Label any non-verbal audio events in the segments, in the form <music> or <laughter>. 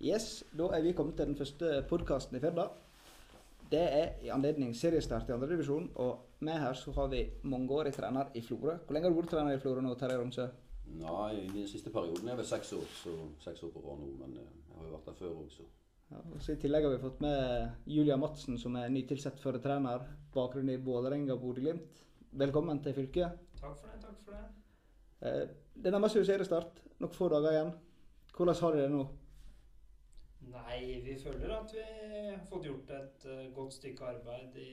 Yes, da er vi kommet til den første podkasten i Firda. Det er i anledning seriestart i andredivisjon, og med her så har vi mangeårig trener i Florø. Hvor lenge har du vært trener i Florø nå, Terje Romsø? Nei, i den siste perioden er jeg vel seks år, så seks år på rad nå. Men eh, jeg har jo vært der før også. Ja, og så I tillegg har vi fått med Julia Madsen, som er nytilsatt føretrener. Bakgrunn i Vålerenga og Bodø-Glimt. Velkommen til fylket. Takk for det. takk for det. Eh, Det nærmer seg seriestart. Noen få dager igjen. Hvordan har dere det nå? Nei, vi føler at vi har fått gjort et eh, godt stykke arbeid i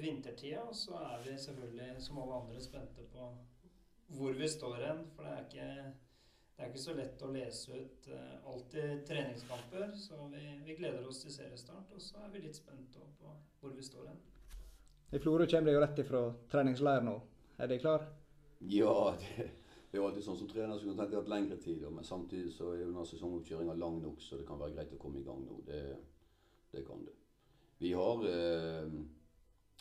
vintertida. Og så er vi selvfølgelig, som alle andre, spente på hvor vi står hen. For det er ikke, det er ikke så lett å lese ut eh, alltid treningskamper. Så vi, vi gleder oss til seriestart, og så er vi litt spente på hvor vi står hen. I Florø kommer dere jo rett ifra treningsleir nå. Er dere klar? Ja, det, det er jo alltid sånn som trener skulle tenkt hatt lengre tid. Men samtidig så er jo denne sesongoppkjøringa lang nok, så det kan være greit å komme i gang nå. Det, det kan det. Vi har eh,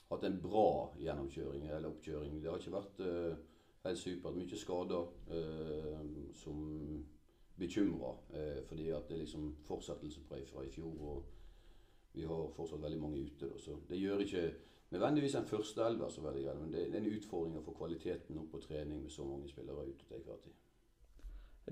hatt en bra gjennomkjøring eller oppkjøring. Det har ikke vært eh, helt supert. Mye skader eh, som bekymrer. Eh, fordi at det er liksom fortsettelse på fra i fjor. Og vi har fortsatt veldig mange ute. Da, så det gjør ikke nødvendigvis en førsteelver så veldig greit, men det, er en utfordring å få kvaliteten opp på trening med så mange spillere ute til enhver tid.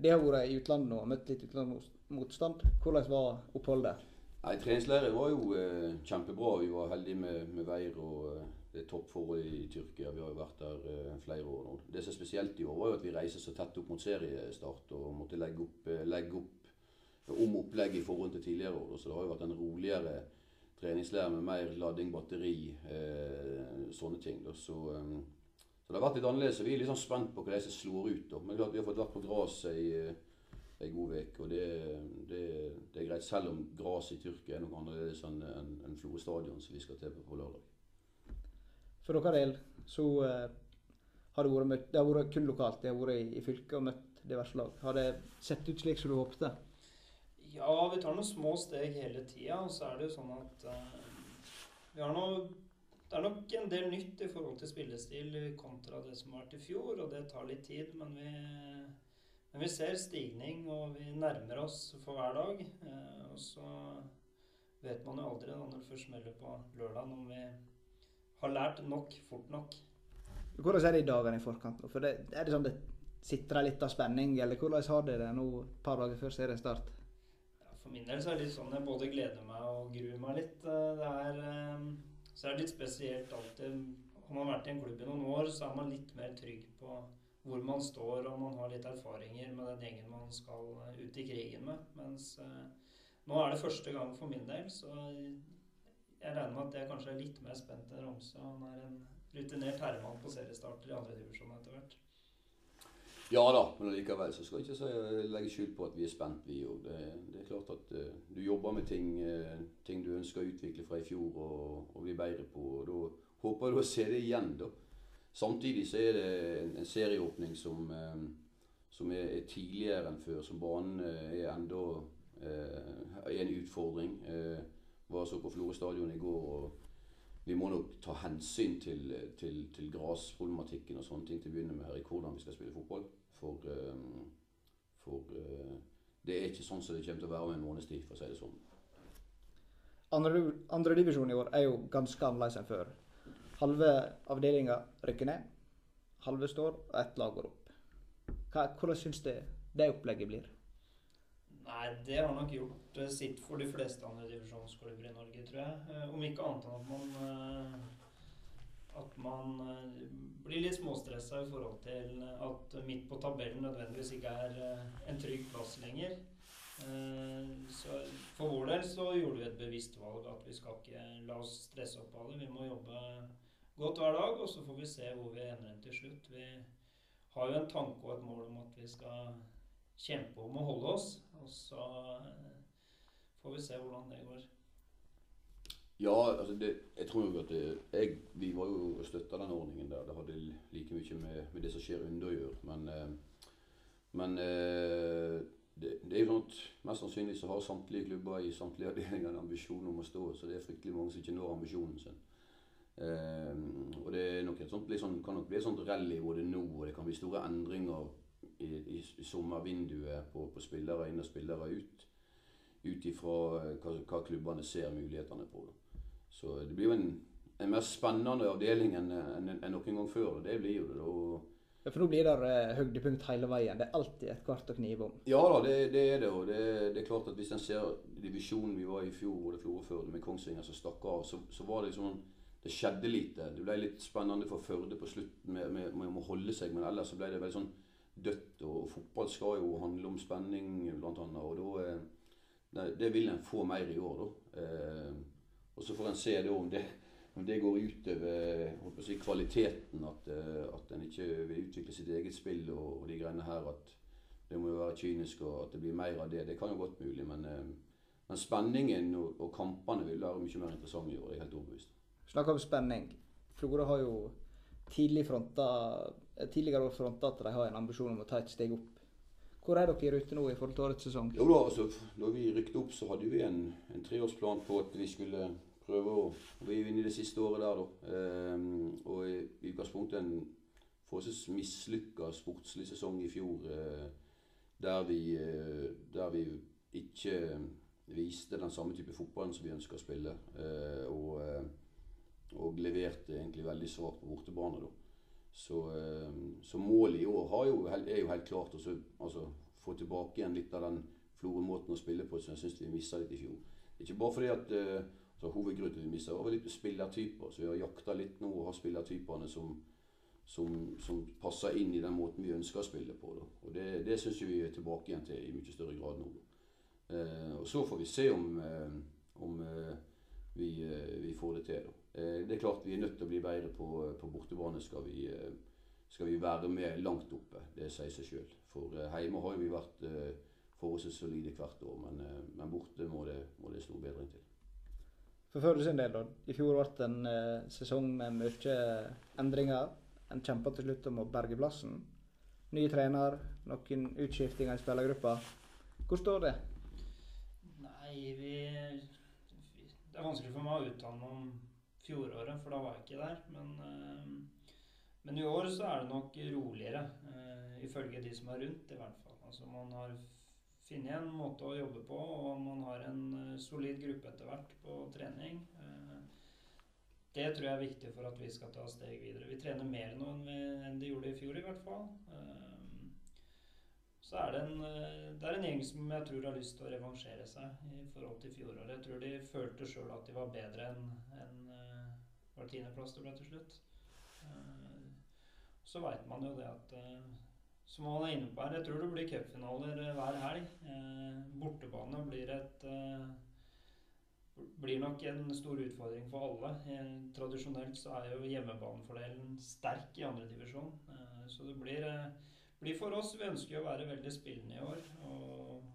Det har vært i utlandet nå møtt litt utenlandsmotstand. Hvordan var oppholdet der? Nei, Treningsleiren var jo eh, kjempebra. Vi var heldige med, med veier og eh, det er toppforhold i Tyrkia. Vi har jo vært der eh, flere år nå. Det som er spesielt i år, var jo at vi reiser så tett opp mot seriestart og måtte legge opp, eh, legge opp om opplegg i forhold til tidligere år. Så det har jo vært en roligere treningsleir med mer lading, batteri, eh, sånne ting. Så, eh, så det har vært litt annerledes. Vi er litt sånn spent på hva som slår ut. Da. Men klart vi har fått vært på gresset i ei god uke, og det, det, det, er greit. Selv om gresset i Tyrkia er noe annerledes enn en, en Florø stadion som vi skal til på lørdag. For dere del så eh, har det vært møtt, det har vært kun lokalt. Det har vært i, i fylket og møtt diverse lag. Har det sett ut slik som du håpte? Ja, vi tar noen små steg hele tida. Og så er det jo sånn at uh, vi har noe Det er nok en del nytt i forhold til spillestil kontra det som vært i fjor, og det tar litt tid. Men vi, men vi ser stigning, og vi nærmer oss for hver dag. Uh, og så vet man jo aldri da, når det først smeller på lørdag, om vi har lært nok fort nok. Hvordan er det i dagene i forkant? For det, Er det sånn det sitter litt av spenning, eller hvordan har dere det nå et par dager før seriestart? Min del så er det litt sånn jeg både gleder meg og gruer meg litt. Eh, Det er, eh, så er det litt spesielt alltid Har man vært i en klubb i noen år, så er man litt mer trygg på hvor man står, og man har litt erfaringer med den gjengen man skal eh, ut i krigen med. Mens nå er det første gang for min del, så jeg regner med at jeg kanskje er litt mer spent enn Romsø. Han er en rutinert herremann på seriestarter i andredivisjon etter hvert. Ja da, men likevel så skal jeg ikke si, legge skjul på at vi er spent, vi òg. Det, det er klart at uh, du jobber med ting, uh, ting du ønsker å utvikle fra i fjor og, og bli bedre på. og Da håper du å se det igjen, da. Samtidig så er det en, en serieåpning som, uh, som er, er, tidligere enn før. som banen er enda en utfordring. Var så på Florø stadion i går. og vi må nok ta hensyn til, til, til grasproblematikken og sånne ting til å begynne med her i hvordan vi skal spille fotball. For, um, for uh, det er ikke sånn som det kommer til å være om en måneds tid, for å si det sånn. Andredivisjon andre i år er jo ganske annerledes enn før. Halve avdelinga rykker ned, halve står, og ett lag går opp. Hva, hvordan syns du det opplegget blir? Nei, det har nok gjort sitt for de fleste andre divisjonsklubber i Norge, tror jeg. Om ikke annet enn at man at man blir litt småstressa i forhold til at midt på tabellen nødvendigvis ikke er en trygg plass lenger. Så for vår del så gjorde vi et bevisst valg at vi skal ikke la oss stresse opp av det. Vi må jobbe godt hver dag, og så får vi se hvor vi ender til slutt. Vi har jo en tanke og et mål om at vi skal kjempe om å holde oss. Og så får vi se hvordan det går. Ja, altså det, jeg tror jo at det, jeg, Vi var jo støtta den ordningen der. Det hadde like mye med, med det som skjer under å gjøre. Men, eh, men eh, det, det, er jo sånn at mest sannsynlig så har samtlige klubber i samtlige avdelinger en ambisjon om å stå. Så det er fryktelig mange som ikke når ambisjonen sin. Eh, og det er nok et sånt, sånn, kan nok bli et sånt rally både nå, og det kan bli store endringer i, i, i sommervinduet på, på, spillere inn og spillere ut. ut ifra eh, hva, hva klubbene ser mulighetene på. Så det blir jo en, en mer spennende avdeling enn en, en noen gang før. Det blir jo det. Og, Ja, For nå blir det uh, høydepunkt hele veien. Det er alltid et kvart å knive om. Ja da, det, det er det. Og det, det, er klart at hvis en ser divisjonen vi var i fjor, og det fjor før, med Kongsvinger som stakk av, så, så, var det liksom Det skjedde lite. Det ble litt spennende for Førde på slutten med, med, med, å holde seg, men ellers så ble det veldig sånn dødt. Og fotball skal jo handle om spenning, blant annet. Og da nei, det, det vil en få mer i år, da. Eh, og så får en se da om det om det går utover si, kvaliteten, at, eh, at en ikke vil utvikle sitt eget spill og, og de greiene her, at det må jo være kynisk og at det blir mer av det, det kan jo godt mulig. Men, eh, men spenningen og, og, kampene vil være mye mer interessante i år. Jeg er helt overbevist. Snakk om spenning. Florø har jo tidlig fronta, tidligere år fronta at de har en ambisjon om å ta et steg opp. Hvor er dere i rute nå i forhold til årets sesong? Jo da, altså, Da vi rykket opp, så hadde vi en, en treårsplan på at vi skulle prøve å Vi inne i det siste året der, da. Ehm, og i, utgangspunktet en forholdsvis mislykka sportslig sesong i fjor. Eh, der, vi, uh, der vi ikke viste den samme type fotballen som vi ønsker å spille. Uh, og, og, leverte egentlig veldig svakt på bortebane. da. Så, så, målet i år jo, er jo helt klart å altså, få tilbake igjen litt av den Florø-måten å spille på som jeg syns vi mista litt i fjor. Ikke bare fordi at altså, Hovedgrunnen til vi mista var litt spillertyper. Så vi har jakta litt nå og har spillertypene som, som, som, passer inn i den måten vi ønsker å spille på. Da. Og Det, det syns vi er tilbake igjen til i mye større grad nå. Eh, og Så får vi se om, eh, om eh, vi, eh, vi, får det til. Eh, det er klart vi er nødt til å bli bedre på, på bortebane skal vi, eh, skal vi være med langt oppe. Det sier seg sjøl. For hjemme har vi vært forholdsvis solide hvert år, men, men borte må det, må det stor bedring til. For Førde sin del, da. I fjor ble det en eh, sesong med mye endringer. En kjempa til slutt om å berge plassen. Ny trener, noen utskiftinger i spillergruppa. Hvor står det? Nei, vi, vi Det er vanskelig for meg å uttale meg om fjoråret, for da var jeg ikke der. Men, uh, men i år så er det nok roligere, uh, ifølge de som er rundt, i hvert fall. Altså man har funnet en måte å jobbe på, og man har en uh, solid gruppe etter hvert på trening. Det tror jeg er viktig for at vi skal ta steg videre. Vi trener mer nå enn, vi, enn de gjorde i fjor, i hvert fall. Så er det, en, det er en gjeng som jeg tror har lyst til å revansjere seg i forhold til fjoråret. Jeg tror de følte sjøl at de var bedre enn en, var tiendeplass det ble til slutt. Så veit man jo det at som han er inne på her, jeg tror det blir cupfinaler eh, hver helg. Eh, bortebane blir et eh, blir nok en stor utfordring for alle. Eh, tradisjonelt så er jo hjemmebanefordelen sterk i andredivisjon. Eh, så det blir, eh, blir, for oss Vi ønsker å være veldig spillende i år. Og,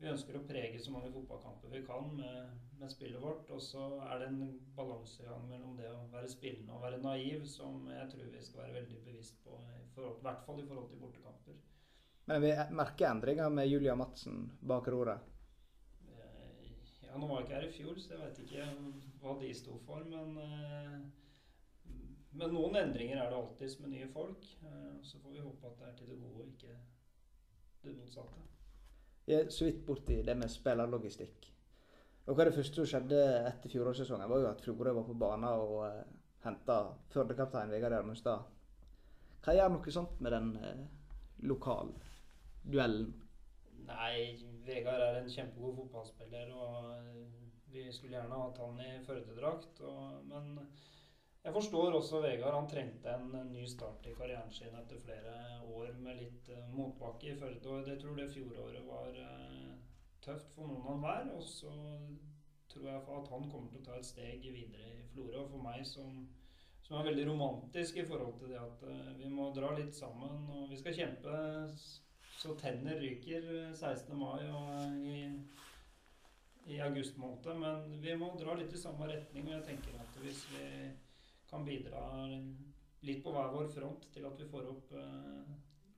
vi ønsker å prege så mange fotballkamper vi kan med, med spillet vårt. Og så er det en balansegang mellom det å være spillende og være naiv som jeg tror vi skal være veldig bevisst på, i, forhold, i hvert fall i forhold til bortekamper. Men vi merker endringer med Julia Madsen bak roret? Eh, ja, nå var jeg ikke her i fjor, så jeg vet ikke hva de sto for. Men, eh, men noen endringer er det alltids med nye folk. Eh, så får vi håpe at det er til det gode og ikke det motsatte. Vi er så vidt borti det med spillerlogistikk. Noe av det første som skjedde etter fjorårssesongen, var jo at Florø var på banen og uh, eh, henta Førde-kaptein Vegard Gjermundstad. Hva gjør noe sånt med den uh, lokalduellen? Nei, Vegard er en kjempegod fotballspiller, og eh, vi skulle gjerne hatt han i Førde-drakt. Men jeg forstår også Vegard. Han trengte en ny start i karrieren sin etter flere år med litt uh, motbakke i Førde. Og jeg tror det fjoråret var uh, tøft for noen av hver. Og så tror jeg at han kommer til å ta et steg videre i Florø. Og for meg som, som, er veldig romantisk i forhold til det at uh, vi må dra litt sammen. Og vi skal kjempe så tenner ryker 16. mai og i i august måned, men vi må dra litt i samme retning. Og jeg tenker at hvis vi kan bidra litt på hver vår front til at vi får opp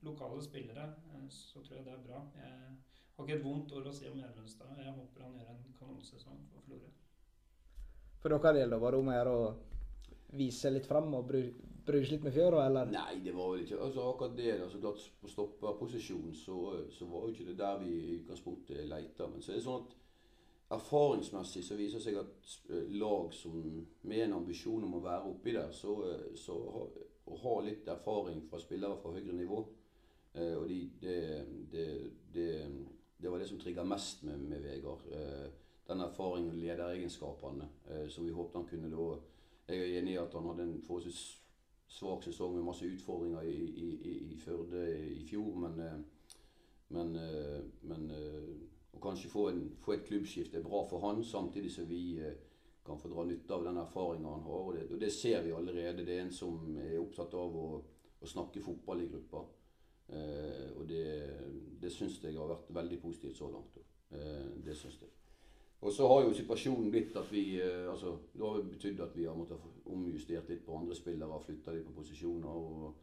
lokale spillere, eh, så tror jeg det er bra. Jeg har ikke et vondt ord å si om Gjermundstad. Jeg håper han gjør en kanonsesong for Florø. For dere var det om å gjøre å vise litt fram og bryr seg litt med fjøra, eller? Nei, det var vel ikke altså akkurat det. Altså, klart På stopperposisjon så, så var jo ikke det der vi i utgangspunktet leita. Men så er det sånn at erfaringsmessig så viser det seg at lag som med en ambisjon om å være oppi der, så, så å ha litt erfaring fra spillere fra høyere nivå Og de, det, det, det, det, var det som trigga mest med, med Vegard. Den erfaringen og lederegenskapene som vi håpet han kunne da Jeg er enig i at han hadde en forholdsvis svak sesong med masse utfordringer i, i, i, Førde i fjor, men, men, men å kanskje få, en, få et klubbskifte er bra for han, samtidig som vi eh, kan få dra nytte av den erfaringa han har. Og det, og det, ser vi allerede. Det er en som er opptatt av å, å snakke fotball i gruppa. Eh, og det, det syns jeg har vært veldig positivt så langt. Eh, det syns jeg. Og så har jo situasjonen blitt at vi eh, altså, Det har betydd at vi har måttet omjustert litt på andre spillere, flytta dem på posisjoner. og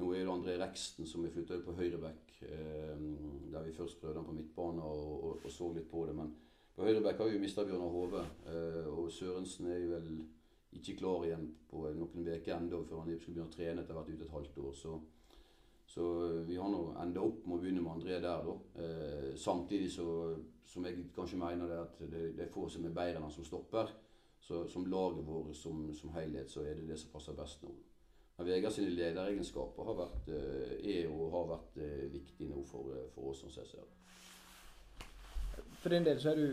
nå er det André Reksten som er flytta på høyreback, der vi først prøvde han på midtbane og, og, og, så litt på det. Men på høyreback har vi mista Bjørnar Hove, og Sørensen er jo vel ikke klar igjen på noen uker ennå før han skal begynne å trene etter å ha vært ute et halvt år. Så, så eh, vi har nå enda opp med å begynne med André der, da. Eh, samtidig så, som jeg kanskje mener det at det, det er få som er bedre enn han som stopper. Så som laget vårt som, som helhet, så er det det som passer best nå. Men Vegard sine lederegenskaper har vært, eh, er og har vært eh, viktig nå for, for oss, som jeg ser det. For din del så er du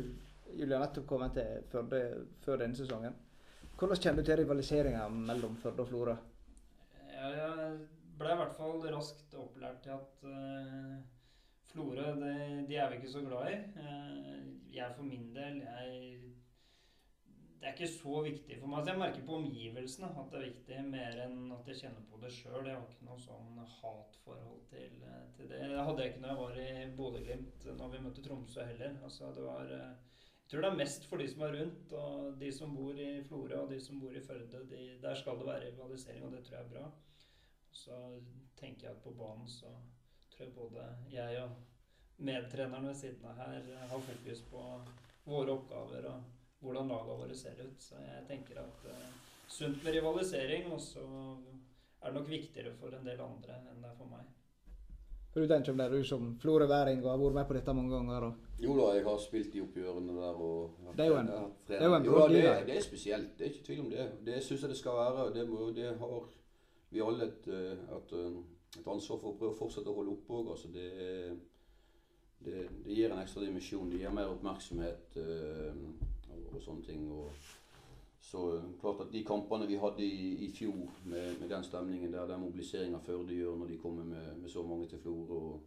Julia, nettopp kommet til Førde før denne sesongen. Hvordan kjenner du til rivaliseringa mellom Førde og Florø? Ja, jeg ble i hvert fall raskt opplært til at uh, Florø de er vi ikke så glad i. Uh, jeg for min del jeg det er ikke så viktig for meg. Altså jeg merker på omgivelsene at det er viktig, mer enn at jeg kjenner på det sjøl. Jeg har ikke noe sånn hatforhold til, eh, til, det. Det hadde jeg ikke når jeg var i Bodø-Glimt, når vi møtte Tromsø heller. Altså det var, Uh, jeg tror det er mest for de som er rundt, og de som bor i Florø og de som bor i Førde. De, der skal det være rivalisering, og det tror jeg er bra. Så tenker jeg at på banen så tror jeg både jeg og medtreneren ved siden av her har fokus på våre oppgaver. og hvordan lagene våre ser ut. Så jeg tenker at uh, sunt med rivalisering, og så er det nok viktigere for en del andre enn det er for meg. For Du tenker om det er du som florøværing og har vært med på dette mange ganger? Og... Jo da, jeg har spilt i oppgjørene der. og... Det er jo en, det er jo en jo, det, det, er spesielt, det er ikke tvil om det. Det syns jeg det skal være. Det, må, det har vi alle et, et, eh, et, ansvar for å prøve å fortsette å holde oppe òg. Altså det, det, gir en ekstra dimensjon. Det gir mer oppmerksomhet. Uh, og sånne ting. Og så klart at De kampene vi hadde i, i fjor med, med, den stemningen der, den mobiliseringa Førde gjør når de kommer med, med så mange til Florø og,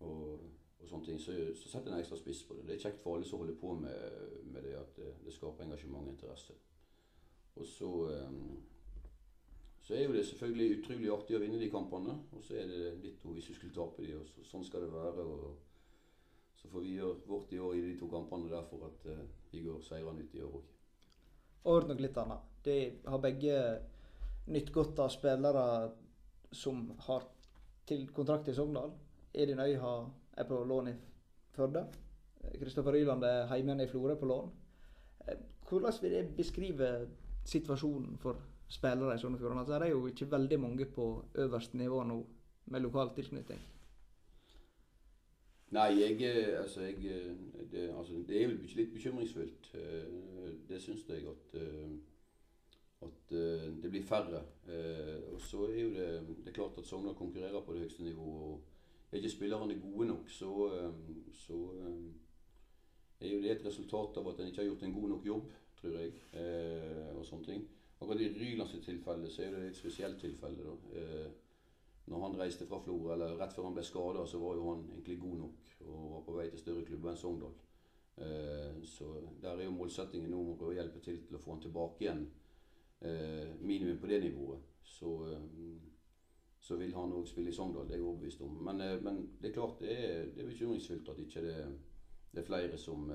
og, og, sånne ting, så, så setter en ekstra spiss på det. Det er kjekt for alle som holder på med, med det, at det, det, skaper engasjement og interesse. Og så, um, så er jo det selvfølgelig utrolig artig å vinne de kampene. Og så er det litt hvis vi skulle tape de, og så, sånn skal det være. og så får vi gjøre vårt i år i de to kampene der for at uh, vi går seirende ut i år òg. Og noe litt annet. De har begge nytt godt av spillere som har til kontrakt i Sogndal. Edin Øyha er på lån i Førde. Kristoffer Ryland er hjemme i Florø på lån. Eh, hvordan vil det beskrive situasjonen for spillere i Sogn og Fjordane? Det er jo ikke veldig mange på øverste nivå nå med lokal tilknytning. Nei, jeg, eh, altså, jeg eh, det, altså, det, er jo litt bekymringsfullt. Eh, det syns jeg at, at det blir færre. Og så er jo det, det er klart at Sogna konkurrerer på det høyeste nivået. og Er ikke spillerne gode nok, så, så er jo det et resultat av at en ikke har gjort en god nok jobb, tror jeg. og sånne ting. Akkurat i Rylands tilfelle så er det et spesielt tilfelle. da når han reiste fra Florø, eller rett før han ble skada, så var jo han egentlig god nok og var på vei til større klubber enn Sogndal. Eh, så der er jo målsettingen nå å hjelpe til til å få han tilbake igjen eh, minimum på det nivået. Så, eh, så vil han òg spille i Sogndal, det er jeg overbevist om. Men, men, det er klart det er, det er bekymringsfullt at ikke det, det er flere som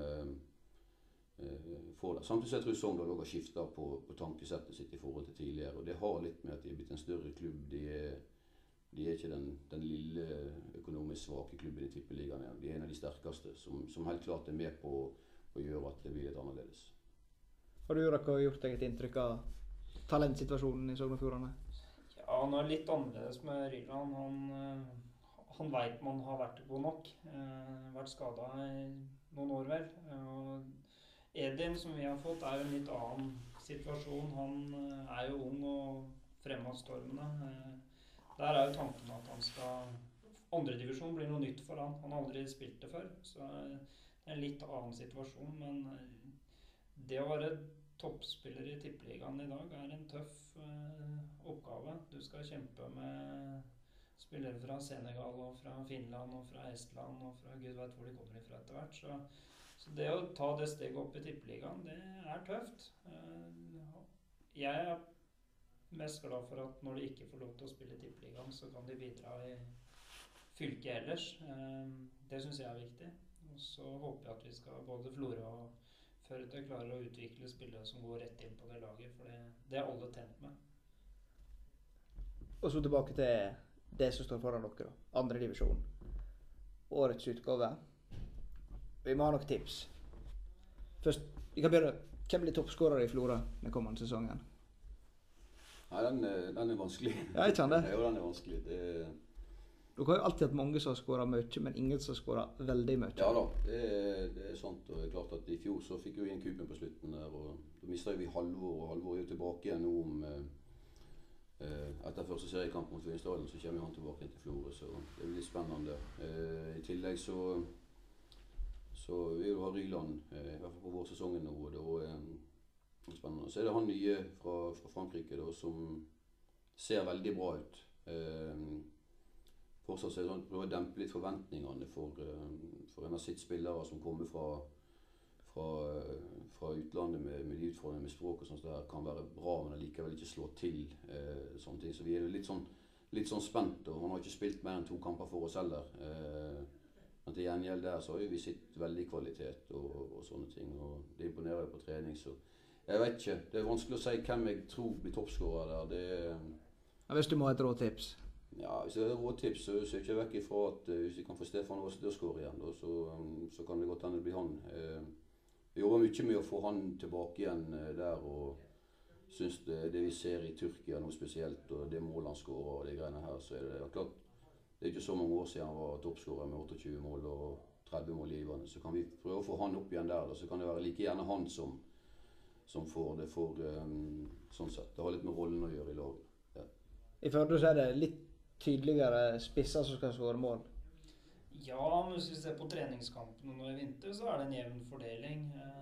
får det. Samtidig så jeg tror Sogndal òg har skifta på, på tankesettet sitt i forhold til tidligere. Og det har litt med at de er blitt en større klubb. de er de er ikke den, den lille økonomisk svake klubben i Tippeligaen. De er en av de sterkeste, som, som helt klart er med på å gjøre at det blir litt annerledes. Har du Raka, gjort deg et inntrykk av talentsituasjonen i Sogn og Fjordane? Ja, han er litt annerledes med Ryland. Han, eh, han veit man har vært god nok. Eh, vært skada i noen år, vel. Og Edin, som vi har fått, er jo en litt annen situasjon. Han eh, er jo ung og fremadstormende. Eh, der er jo tanken at han skal Andredivisjon blir noe nytt for han. Han har aldri spilt det før. Så det er en litt annen situasjon. Men eh, det å være toppspiller i Tippeligaen i dag er en tøff oppgave. Du skal kjempe med spillere fra Senegal og fra Finland og fra Estland og fra gud vet hvor de kommer ifra etter hvert. Så, så det å ta det steget opp i Tippeligaen, det er tøft. Eh, jeg er mest glad for at når de ikke får lov til å spille i Tippeligaen, så kan de bidra i fylket ellers. Eh, det syns jeg er viktig. Og så håper jeg at vi skal både Florø og Førde klarer å utvikle spillere som går rett inn på det laget, for det, det er alle tent med. Og så tilbake til det som står foran dere. da. Andre divisjon. Årets utgave. Vi må ha noen tips. Først, vi kan begynne. Hvem blir toppskårer i Florø den kommende sesongen? Nei, den, er- den er vanskelig. Ja, ikke sant det? <laughs> Jo, den er vanskelig. Det, Dere har jo alltid hatt mange som har skåra mye, men ingen som har skåra veldig mye. ja da, det er, det er sant. Og det er klart at I fjor så fikk vi inn Kupen på slutten der, og da mista vi Halvor. Og Halvor er jo tilbake igjen nå om eh, eh, Etter første seriekamp mot Vinsdalen så kommer han tilbake til Florø, så det blir spennende. Eh, I tillegg så så vil jo ha Ryland, eh, i hvert fall på vårsesongen nå. og eh, det er spennende. Så er det han nye fra, fra Frankrike da, som ser veldig bra ut. Eh, fortsatt er sånn, prøver å dempe litt forventningene for, eh, for en av sitt spillere som kommer fra, fra, eh, fra utlandet med, med de utfordringene med språk og sånt, der kan være bra, men allikevel ikke slå til. Eh, sånne ting. Så vi er litt sånn, litt sånn spent, og han har ikke spilt mer enn to kamper for oss heller. Eh, men til gjengjeld der så har jo vi sett veldig kvalitet og, og sånne ting, og det imponerer jo på trening. så jeg vet ikke. Det er vanskelig å si hvem jeg tror blir toppskårer der. Det, Ja, hvis du må ha et råtips. ja, hvis det er råtips, så ser jeg vekk ifra at eh, hvis vi kan få Stefan Aas til å skåre igjen, da, så, um, så kan det godt hende det blir han. Eh, vi jobber mye med å få han tilbake igjen eh, der. og syns det, det vi ser i Tyrkia nå spesielt, og det målet han skårer og de greiene her, så er det ja, klart Det er ikke så mange år siden han var toppskårer med 28 mål og 30 mål givende. Så kan vi prøve å få han opp igjen der. Da, så kan det være like gjerne han som, som får det for um, sånn sett. Det har litt med rollen å gjøre i laget. I Førde så er det litt tydeligere spisser som skal skåre mål. Ja, men hvis vi ser på treningskampene nå i vinter, så er det en jevn fordeling. Eh,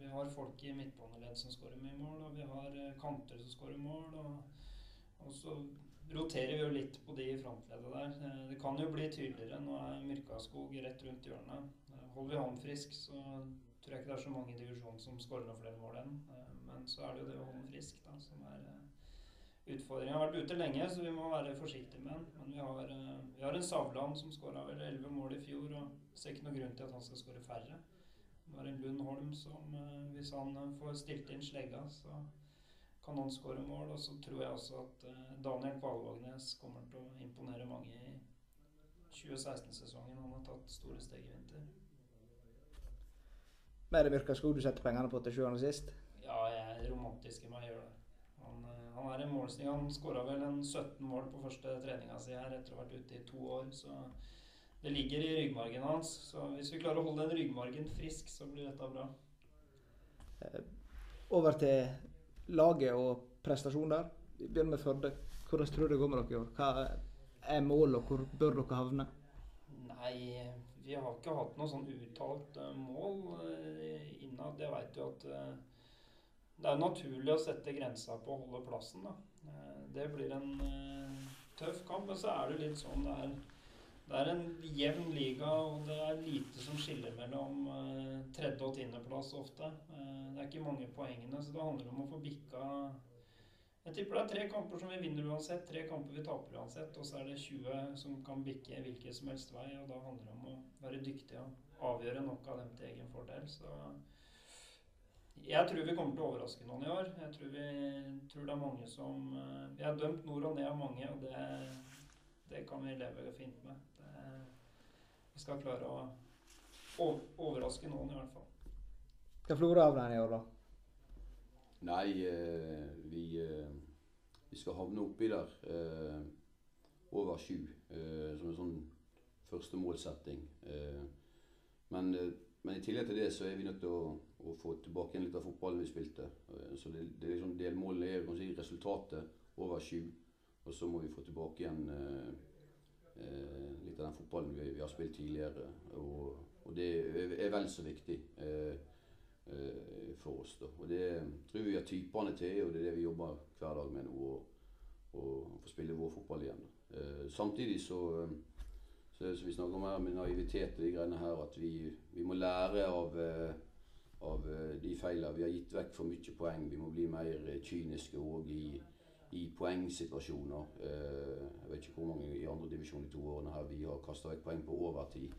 Vi har folk i midtbaneledd som skårer mye mål, og vi har eh, kanter som skårer mål. Og, og så roterer vi jo litt på de i frontleddet der. Eh, Det kan jo bli tydeligere. Nå er Myrkaskog rett rundt hjørnet. Eh, Holder vi han frisk, så tror jeg ikke det er så mange i divisjonen som skårer noen flere mål enn. Eh, Men så er det jo det å holde han frisk da, som er utfordringa. har vært ute lenge, så vi må være forsiktige med han. Men vi har, vi har en Savland som skåra vel 11 mål i fjor, og ser ikke noe grunn til at han skal skåre færre. Vi har en Lund Holm som, hvis han får stilt inn slegga, så kan han skåre mål. Og så tror jeg også at eh, Daniel Kvalvågnes kommer til å imponere mange i 2016-sesongen. Han har tatt store steg i vinter. Mer er det Myrkaskog du setter pengene på til sjuende og sist? Ja, jeg er romantisk i meg gjør det. Han, eh, han er en målsting. Han skåra vel en 17 mål på første treninga si her etter å ha vært ute i to år, så det ligger i ryggmargen hans. Så hvis vi klarer å holde den ryggmargen frisk, så blir dette bra. Eh, Over til laget og prestasjoner. Vi begynner med Førde. Hvordan tror du det går med dere i år? Hva er målet, og hvor bør dere havne? Nei, vi har ikke hatt noe sånn uttalt eh, mål eh, innad. Det veit du at eh, det er naturlig å sette grensa på å holde plassen, da. Det blir en tøff kamp, men så er det litt sånn det er det er en jevn liga, og det er lite som skiller mellom eh, tredje- og tiendeplass ofte. Eh, det er ikke mange poengene, så det handler om å få bikka Jeg tipper det er tre kamper som vi vinner uansett, tre kamper vi taper uansett, og så er det 20 som kan bikke hvilken som helst vei, og da handler det om å være dyktig og avgjøre nok av dem til egen fordel. Så jeg tror vi kommer til å overraske noen i år. Jeg tror, vi, tror det er mange som eh, Vi har dømt nord og ned av mange, og det, det kan vi leve fint med. Det, vi skal klare å overraske noen, i hvert fall. Hva Florø havner i år, da? Nei, eh, vi, eh, vi skal havne oppi der eh, over sju, eh, som en sånn første målsetting. Eh, men, eh, men, i tillegg til det så er vi nødt til å, å få tilbake igjen litt av fotballen vi spilte. Eh, så det, det er liksom delmålet er si, resultatet over sju. Og så må vi få tilbake igjen eh, litt av den fotballen vi, vi har spilt tidligere. Og, og, det er vel så viktig for oss. Da. Og det tror vi har typene til, og det er det vi jobber hver dag med nå. Å få spille vår fotball igjen. Eh, samtidig så, så, så vi snakker om her med naivitet og de greiene her, at vi, vi må lære av, eh, av eh, de feilene. Vi har gitt vekk for mye poeng. Vi må bli mer kyniske òg i, i poengsituasjoner. Jeg vet ikke hvor mange i andre divisjon de to årene her vi har kasta vekk poeng på overtid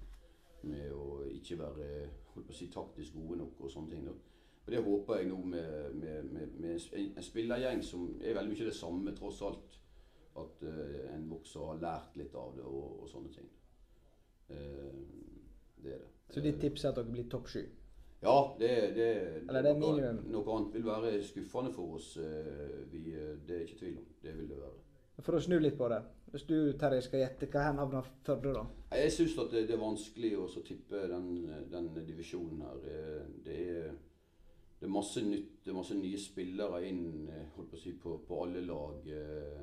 med å ikke være holdt på å si, taktisk gode nok og sånne ting. Da. Og Det håper jeg nå med, med, med, med en spillergjeng som er veldig mye det samme, tross alt. At uh, en vokser har lært litt av det og, og sånne ting. Uh, det er det. Så ditt tips er at dere blir topp sju? Ja, det, det, Eller det er minimum? Noe annet vil være skuffende for oss. Uh, vi, det er ikke tvil om. Det vil det være. For å snu litt på det. Hvis du Terje, skal gjette, hva hen havner Førde da? Jeg syns det, det, er vanskelig å tippe den, den divisjonen her. Det er det er masse nytt, det er masse nye spillere inn eh, holdt på, å si, på, på alle lag. Eh,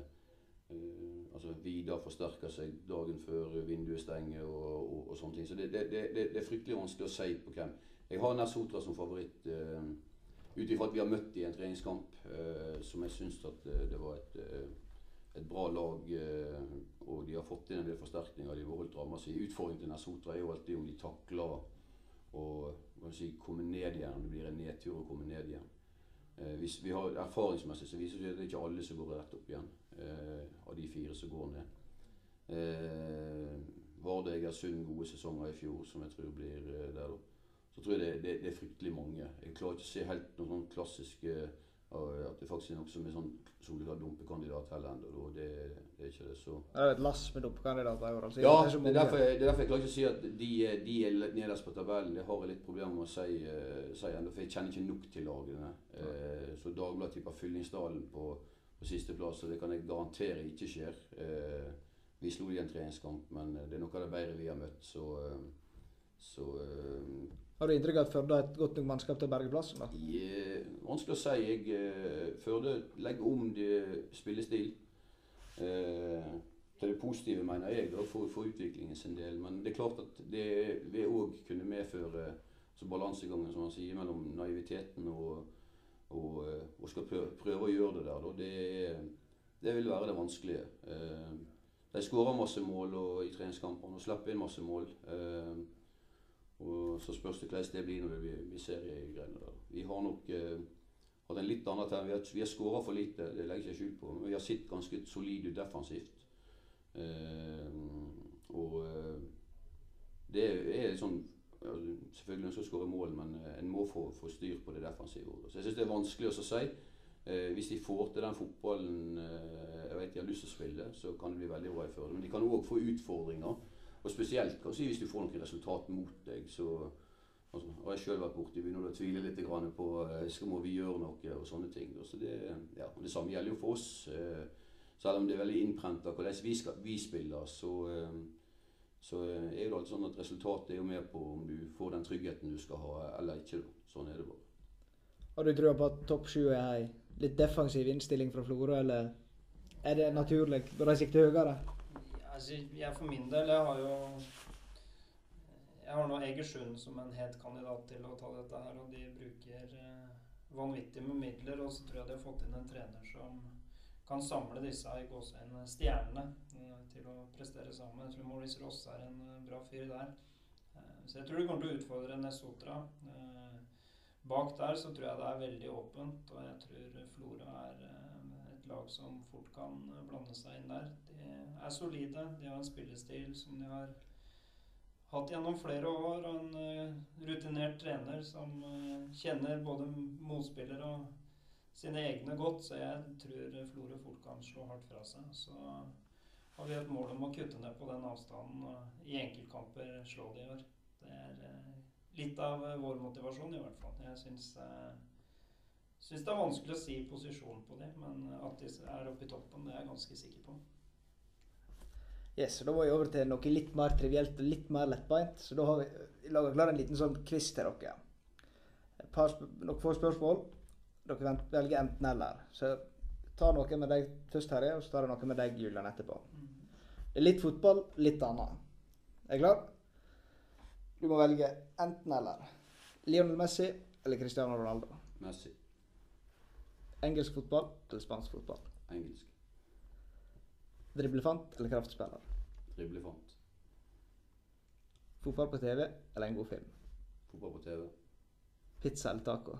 eh, altså Vidar forsterker seg dagen før vinduet stenger og, og, og sånne ting. Så det, det, det, det, er fryktelig vanskelig å si på hvem. Jeg har Nasotra som favoritt. uh, Ut ifra at vi har møtt i en treningskamp uh, som jeg syns at eh, det var et, et bra lag. og de har fått inn en del forsterkninger. De beholdt ramma si. Utfordringen til Nasotra er jo alltid om de takler og si, komme ned igjen. Om det blir en nedtur å komme ned igjen. Hvis vi har Erfaringsmessig så viser det at det ikke alle som går rett opp igjen, av de fire som går ned. Eh, Vardø Egersund gode sesonger i fjor, som jeg tror blir der. da. Så tror jeg det, det, det, er fryktelig mange. Jeg klarer ikke å se helt noen sånn klassiske at det faktisk er noe som er sånn soleklar dumpekandidat heller ennå. Det, det, er ikke det. Så Det er et lass med dumpekandidater i år? Altså. Ja, det er, det, er derfor jeg, det er derfor jeg klarer ikke å si at de, de er nederst på tabellen. Det har jeg litt problemer med å si, uh, si ennå, for jeg kjenner ikke nok til lagene. Uh, så Dagbladet tipper Fyllingsdalen på, på sisteplass, og det kan jeg garantere ikke skjer. Uh, vi slo i en treningskamp, men det er noe av det bedre vi har møtt, så, så har du inntrykk av at Førde har et godt nok mannskap til å berge plassen? da? Yeah, vanskelig å si. Jeg, uh, Førde legger om de spillestil. Uh, til det positive, mener jeg, da, for, for utviklingen sin del. Men det er klart at det vil òg kunne medføre så balansegangen som man sier, mellom naiviteten og, og, uh, og skal prøve, å gjøre det der. Da. Det, det vil være det vanskelige. de skårer masse mål og, i treningskampene og slipper inn masse mål. Og så spørs det hvordan det blir når det blir, blir seriegreiene. der. Vi har nok eh, hatt en litt annen term. Vi har, vi har skåra for lite, det legger jeg ikke skjul på. Men vi har sett ganske solid ut defensivt. Eh, og eh, det er sånn Selvfølgelig ønsker å skåre mål, men eh, en må få, få, styr på det defensive. Så jeg syns det er vanskelig å si. Eh, hvis de får til den fotballen eh, jeg vet de har lyst til å spille, så kan det bli veldig bra i. Men de kan òg få utfordringer og spesielt kanskje hvis du får noen resultat mot deg, så altså, har jeg sjøl vært borti begynner å tvile litt på eh, skal må vi gjøre noe og sånne ting. Så det, ja, det samme gjelder jo for oss. Eh, selv om det er veldig innprenta hvordan vi, skal, vi spiller, så, eh, så er det alltid sånn at resultatet er jo med på om du får den tryggheten du skal ha, eller ikke. Sånn er det bare. Har du trua på at topp sju er ei litt defensiv innstilling fra Florø, eller er det naturlig? Bør de sikte høyere? Altså, jeg for min del, jeg har jo Jeg har nå Egersund som en het kandidat til å ta dette her, og de bruker eh, vanvittig med midler. Og så tror jeg de har fått inn en trener som kan samle disse i gåseøynene stjernene eh, til å prestere sammen. Jeg tror Maurice Ross er en eh, bra fyr der. Så jeg tror de kommer til å utfordre Nesotra. Bak der så tror jeg det er veldig åpent, og jeg tror Flora er lag som fort kan blande seg inn der De er solide. De har en spillestil som de har hatt gjennom flere år, og en uh, rutinert trener som uh, kjenner både motspillere og sine egne godt. Så jeg tror Florø fort kan slå hardt fra seg. Så har vi et mål om å kutte ned på den avstanden og i enkeltkamper slå de i år. Det er litt av vår motivasjon, i hvert fall. Jeg syns Syns det er vanskelig å si posisjon på dem, men at de er oppe i toppen, det er jeg ganske sikker på. Yes, så Da må vi over til noe litt mer trivielt og litt mer lettbeint. Så da har vi laga klar en liten sånn quiz til dere. Et par, sp- dere får spørsmål. Dere velger enten-eller. Så ta noe med deg først, Terje, og så tar jeg noe med deg, Julian, etterpå. Det er litt fotball, litt annet. Er du klar? Du må velge enten-eller. Lionel Messi eller Cristiano Ronaldo. Messi. Engelsk fotball eller spansk fotball. Engelsk. Driblefant eller kraftspiller. Driblefant. Fotball på TV eller en god film. Fotball på TV. Pizza eller taco.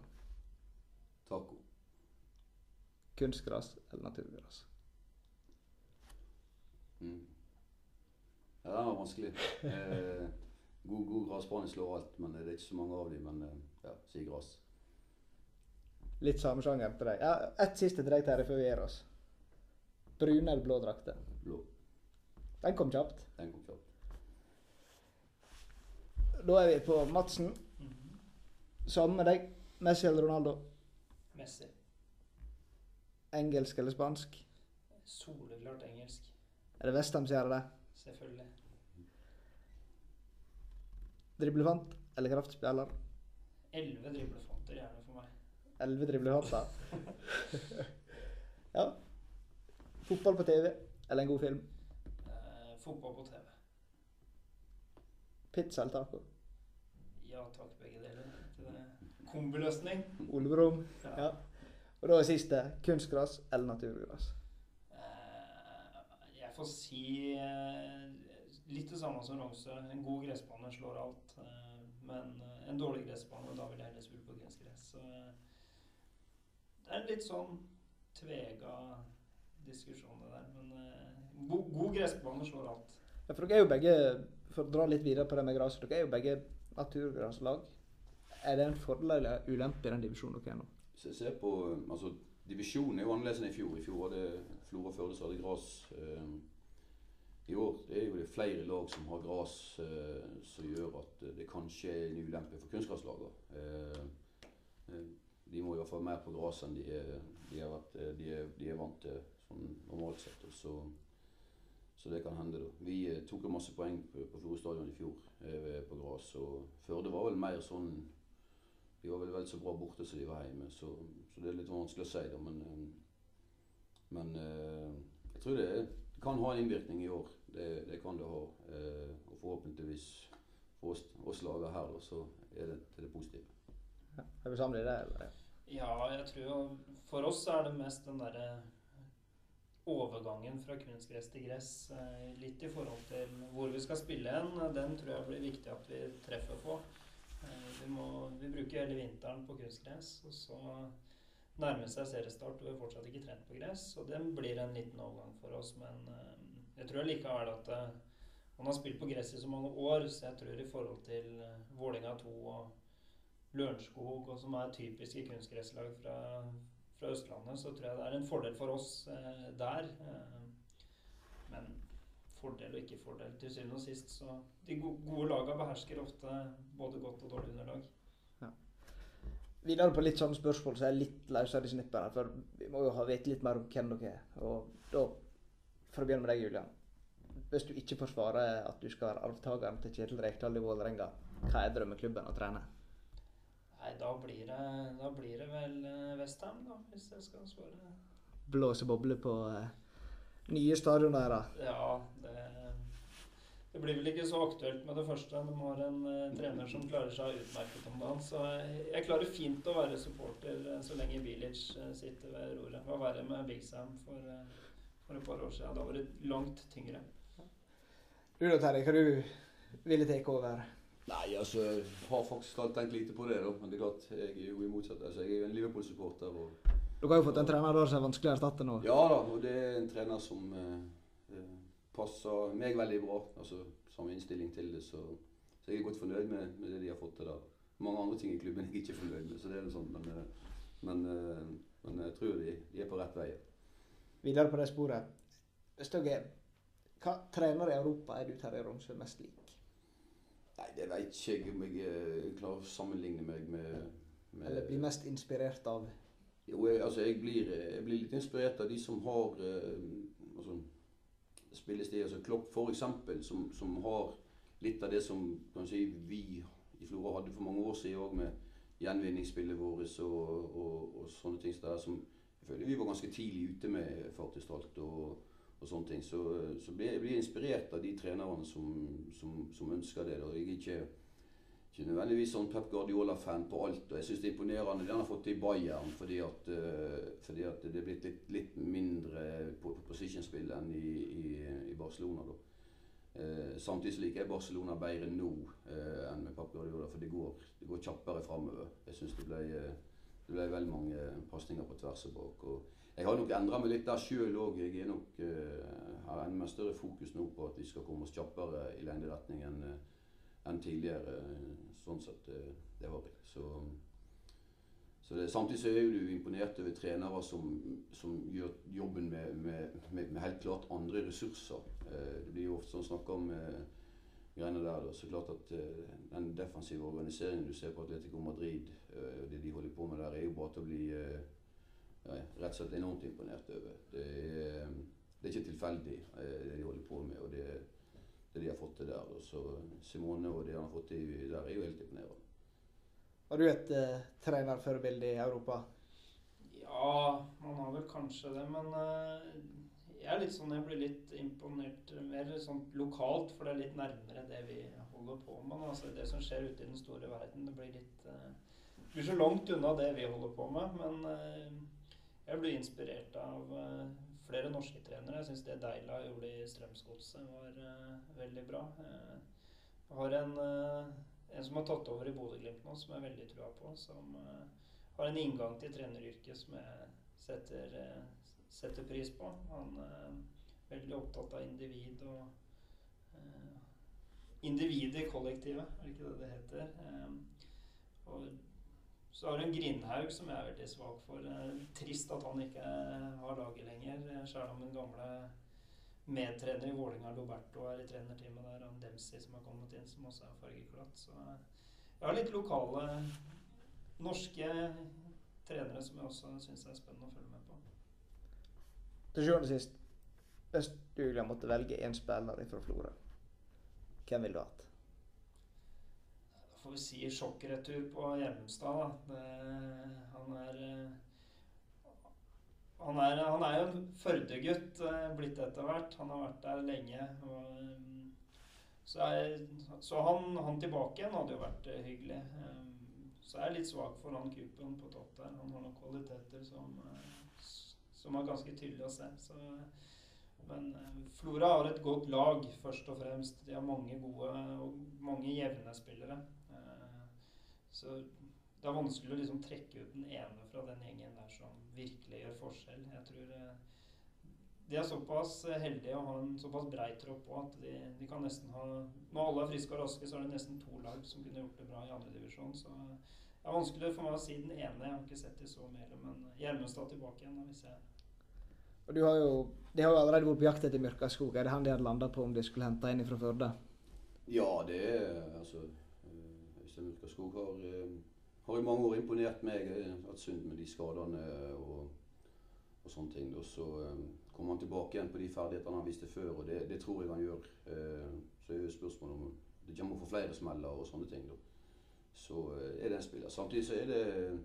Taco. Kunstgras eller naturgras. Mm. Ja, den var vanskelig. <laughs> Eh, god, god grasbane slår alt, men det er ikke så mange av dem. Men eh, ja, si gras. Litt samme sjanger til deg. Ja, Ett siste til deg, Terje, før vi gir oss. Brune eller blå drakter? Blå. Den kom kjapt. Den kom kjapt. Da er vi på Madsen. Mhm. Samme med deg. Messi eller Ronaldo? Messi. Engelsk eller spansk? Soleklart engelsk. Er det Westham som gjør det? Selvfølgelig. Driblefant eller kraftspiller? Elleve driblefanter for meg. Elleve driblefanter. ja. Fotball på TV eller en god film? Eh, fotball på TV. Pizza eller taco? Ja takk, begge deler. Kombiløsning. Olebrom. Ja. Ja. Og da er siste kunstgras eller naturgras? Eh, jeg får si eh, litt det samme som Rongsø. En god gressbane slår alt. eh, men eh, en dårlig gressbane, da vil jeg heller spille på kunstgress. Så eh, det er en litt sånn tvega diskusjon det der. Men eh, go god gressbane slår alt. Ja, for dere er jo begge, for å dra litt videre på det med gras, dere er jo begge naturgraslag. Er det en fordel eller ulempe i den divisjonen dere er nå? Se, se på altså, Divisjonen er jo annerledes enn i fjor. I fjor var det Flora Førde som hadde gras. Eh, I år er jo det flere lag som har gras, eh, som gjør at det kanskje er en ulempe for kunstgraslagene. De må i hvert fall mer på gras enn de er, de er vært, eh, de er, de er vant til sånn normalt sett. Så, så det kan hende, da. Vi eh, tok jo masse poeng på, på Florø stadion i fjor eh, på gras. Og Førde var vel mer sånn de var vel vel så bra borte som de var hjemme, så, så det er litt vanskelig å si. da, Men, men jeg tror det, det kan ha en innvirkning i år. Det, det kan det ha. Og forhåpentligvis for oss, oss lagere her, da, så er det til det positive. Ja. Er vi samlet i det? Eller? Ja, jeg tror jo For oss er det mest den derre overgangen fra kunstgress til gress, eh, litt i forhold til hvor vi skal spille hen. Den tror jeg blir viktig at vi treffer på. Eh, Vi, må, vi bruker hele vinteren på kunstgress, og så nærmer seg seriestart, og vi har fortsatt ikke trent på gress. Og det blir en liten overgang for oss, men eh, jeg tror likevel at man har spilt på gress i så mange år, så jeg tror i forhold til Vålinga 2 og Lørenskog, og som er typiske kunstgresslag fra, fra Østlandet, så tror jeg det er en fordel for oss eh, der. Eh, men fordel og ikke fordel. Til syvende og sist så De go gode lagene behersker ofte både godt og dårlig underlag. Videre på litt sånne spørsmål som er litt løsere i snippen. For vi må jo ha vite litt mer om hvem dere er. Og da, for å begynne med deg, Julian. Hvis du ikke får svare at du skal være arvtakeren til Kjetil Rekdal i Vålerenga, hva er drømmeklubben å trene? Nei, da blir det, da blir det vel eh, Westham, da, hvis jeg skal svare. Blåse bobler på eh, nye stadioner da. Ja, det, det blir vel ikke så aktuelt med det første. De har en eh, trener som klarer seg utmerket om dagen. Så jeg, jeg klarer fint å være supporter eh, så lenge Bilic eh, sitter ved roret. Hva verre med Big Sam for, for et par år siden? Da var det langt tyngre. Du da, Terje, hva du ville tatt over? Nei, altså, jeg har faktisk tenkt lite på det, da. Men det er klart, jeg er jo i motsatt. Altså, jeg er jo en Liverpool-supporter. og Dere har jo fått en trener da, som er vanskelig å erstatte nå. Ja da, og det er en trener som eh, eh, passer meg veldig bra. Altså samme innstilling til det, så, så jeg er godt fornøyd med, med det de har fått til der. Mange andre ting i klubben jeg ikke er fornøyd med, så det er det sånn. Men, men, men, eh, men jeg tror de, de er på rett vei. Videre på det sporet. Dere Hva trener i Europa er du, Terje Romsø mest lik? Nei, det vet ikke jeg om jeg eh, klarer å sammenligne meg med, med Eller blir mest inspirert av? Jo, jeg, altså jeg blir, jeg blir litt inspirert av de som har eh, altså, spillesteder Altså Klopp f.eks., som, som har litt av det som si, vi i Flora hadde for mange år siden òg, med gjenvinningsspillet vårt og, og, og, sånne ting. er, som jeg føler vi var ganske tidlig ute med, faktisk alt. og og sånne ting. Så, så blir jeg blir inspirert av de trenerne som, som, som ønsker det. Da. Jeg er ikke, ikke nødvendigvis sånn Pep Guardiola-fan på alt. og Jeg syns det er imponerende det han har fått til i Bayern, fordi at, uh, fordi at det er blitt litt, litt mindre på position-spill enn i, i, i, Barcelona. da. Uh, samtidig så liker jeg Barcelona bedre nå uh, enn med Pep Guardiola, for det går, det går kjappere framover. Jeg syns det ble, ble veldig mange pasninger på tvers og bak. og jeg har nok endra meg litt der sjøl òg. Jeg er nok, uh, har enda større fokus nå på at vi skal komme oss kjappere i lengderetning enn uh, enn tidligere. Sånn sett uh, det har jeg. Så, så det, samtidig så er du imponert over trenere som, som gjør jobben med, med, med, med, helt klart andre ressurser. det blir jo ofte sånn snakka om greiene der. Da. Så klart at den defensive organiseringen du ser på Atletico Madrid, det de holder på med der, er jo bare til å bli jeg er rett og slett enormt imponert over. Det er, det er ikke tilfeldig, eh, det de holder på med. og det, det de har fått til der. Og så Simone og det han har fått til der, er jo helt imponerende. Har du et uh, trenerforbilde i Europa? Ja, man har vel kanskje det. Men uh, jeg er litt sånn, jeg blir litt imponert mer sånn lokalt, for det er litt nærmere det vi holder på med. Altså Det som skjer ute i den store verden, det blir litt uh, blir så langt unna det vi holder på med. Men uh, jeg blir inspirert av uh, flere norske trenere. Jeg syns det Deila gjorde i Strømsgodset, var uh, veldig bra. Jeg har en, en, som har tatt over i Bodø-Glimt nå, som jeg veldig trua på. Som har en inngang til treneryrket som jeg setter, setter pris på. Han er veldig opptatt av individ og Individet i kollektivet, er det ikke det det heter? og så har du en Grindhaug som jeg er veldig svak for. Trist at han ikke har laget lenger. Selv om den gamle medtrener i Vålinga Loberto, er i trenerteamet der. Og Dempsey som har kommet inn, som også er fargeklatt. Så jeg har litt lokale norske trenere som jeg også syns er spennende å følge med på. Til sjuende og sist, hvis du måtte velge én spiller fra Florø, hvem ville du hatt? Får vi si sjokkretur på Gjermundstad. han er eh, han er, han er jo en Førde-gutt eh, blitt etter hvert. Han har vært der lenge. Og, eh, så, er, så han, han, tilbake igjen hadde jo vært hyggelig. Så jeg er litt svak for han Kupen på topp der. Han har noen kvaliteter som, som er ganske tydelig å se. Så, men Flora har et godt lag, først og fremst. De har mange gode og mange jevne spillere. Så det er vanskelig å liksom trekke ut den ene fra den gjengen der som virkelig gjør forskjell. Jeg tror eh, de er såpass heldige å ha en såpass brei tropp òg at de, de, kan nesten ha Når alle er friske og raske, så er det nesten to lag som kunne gjort det bra i andredivisjon. Så det er vanskelig for meg å si den ene. Jeg har ikke sett de så mye, men Hjelmestad tilbake igjen, hvis jeg og du har jo, De har jo allerede vært på jakt etter Mørkaskog. Er det han de hadde landa på om de skulle hente inn fra Førde? Ja, det er altså Øystein Mørkaskog har, eh, har, i mange år imponert meg. Har hatt synd med de skadene og, og sånne ting. Og så kommer han tilbake igjen på de ferdighetene han viste før, og det, det tror jeg han gjør. Så er jo spørsmålet om det kommer få flere smeller og sånne ting. Så er det en spiller. Samtidig så er det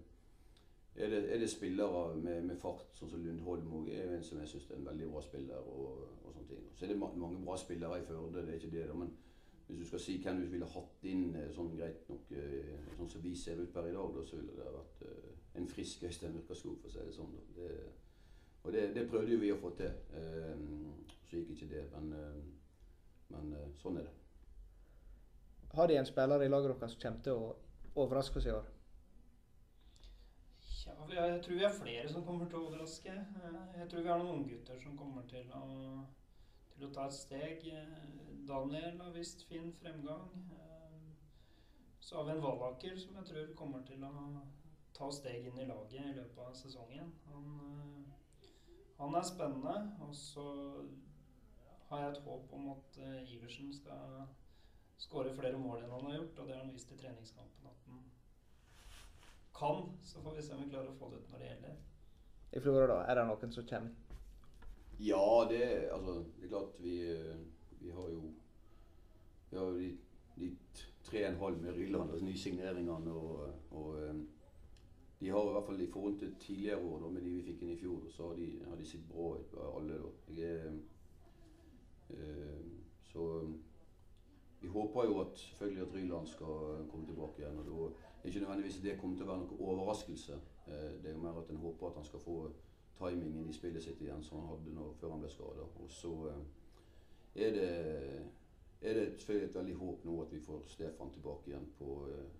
er det, er det spillere med, med, fart, sånn som Lundholm òg er en som jeg syns er en veldig bra spiller. og, og sånne ting. Så er det mange bra spillere i Førde, det er ikke det. da, men hvis du skal si hvem du ville hatt inn eh, sånn greit nok, eh, sånn som vi ser ut per i dag, da, så ville det vært uh, en frisk Øystein Myrkaskog, for å si det sånn. Det, og det, det, prøvde vi å få til. Uh, så gikk ikke det, men, uh, men sånn er det. Har de en spiller i laget deres som kommer til å overraske oss i år? Ja, jeg tror vi har flere som kommer til å overraske. Jeg tror vi har noen unggutter som kommer til å til å ta et steg. Daniel har vist fin fremgang. Så har vi en Vallaker som jeg tror kommer til å ta steg inn i laget i løpet av sesongen. Han, han er spennende. Og så har jeg et håp om at Iversen skal skåre flere mål enn han har gjort. Og det har han vist i treningskampen at han kan. Så får vi se om vi klarer å få det ut når det gjelder. i Florø, da? Er det noen som kommer? Ja, det, altså, det er klart vi, eh, vi har jo vi har de, de tre og en halv med Ryland, altså nysigneringene. Og, og eh, de har i hvert fall i forhold til tidligere år, da, med de vi fikk inn i fjor, så har de, har de sett bra ut alle. da. Er, øh, så vi håper jo at selvfølgelig at Ryland skal komme tilbake igjen. og da er ikke nødvendigvis det kommer til å være noen overraskelse. Det er jo mer at en håper at han skal få timingen i spillet sitt igjen som han hadde når, før han ble skada. Og så eh, er det, er det selvfølgelig et veldig håp nå at vi får Stefan tilbake igjen på eh,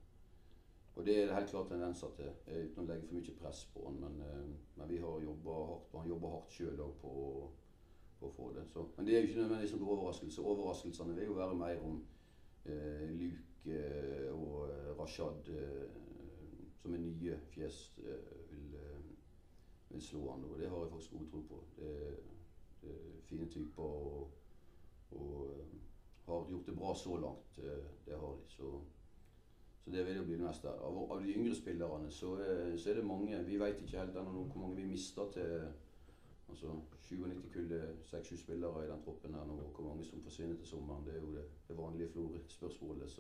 Og det er det helt klart tendenser til, uten å legge for mye press på han. Men, eh, men vi har jobba hardt, og han jobber hardt sjøl òg på, på, å få det. Så, men det er jo ikke nødvendigvis noen overraskelse. Overraskelsene vil jo være mer om eh, Luke og Rashad eh, som er nye fjes eh, vil, vil slå an. Og det har jeg faktisk god tro på. Det, det er fine typer og, og eh, har gjort det bra så langt. eh, det har de. Så, så det vil jo bli det meste. Av, av de yngre spillerne så, er- så er det mange Vi vet ikke helt ennå hvor mange vi mister til Altså 97-kullet, 6-7 spillere i den troppen her nå, hvor mange som forsvinner til sommeren. Det er jo det, det vanlige Florø-spørsmålet.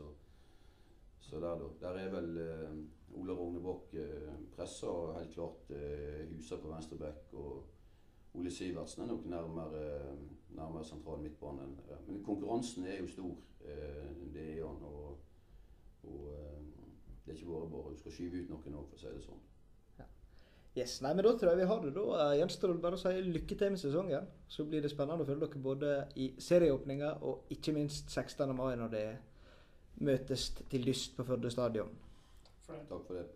Så, der, da. Der er vel uh, Ola Rognebakk pressa og helt klart uh, Husa på venstre back, og Ole Sivertsen er nok nærmere, nærmere sentral midtbane. ja. Men konkurransen er jo stor. Eh, det er han. Og, og eh, det er ikke bare bare. Du skal skyve ut noen òg, for å si det sånn. Yes, nei, men Da tror jeg vi har det. Da eh, gjenstår det bare å si lykke til med sesongen. Så blir det spennende å følge dere både i serieåpninga og ikke minst 16. mai når det møtes til dyst på Førde stadion. Takk for det.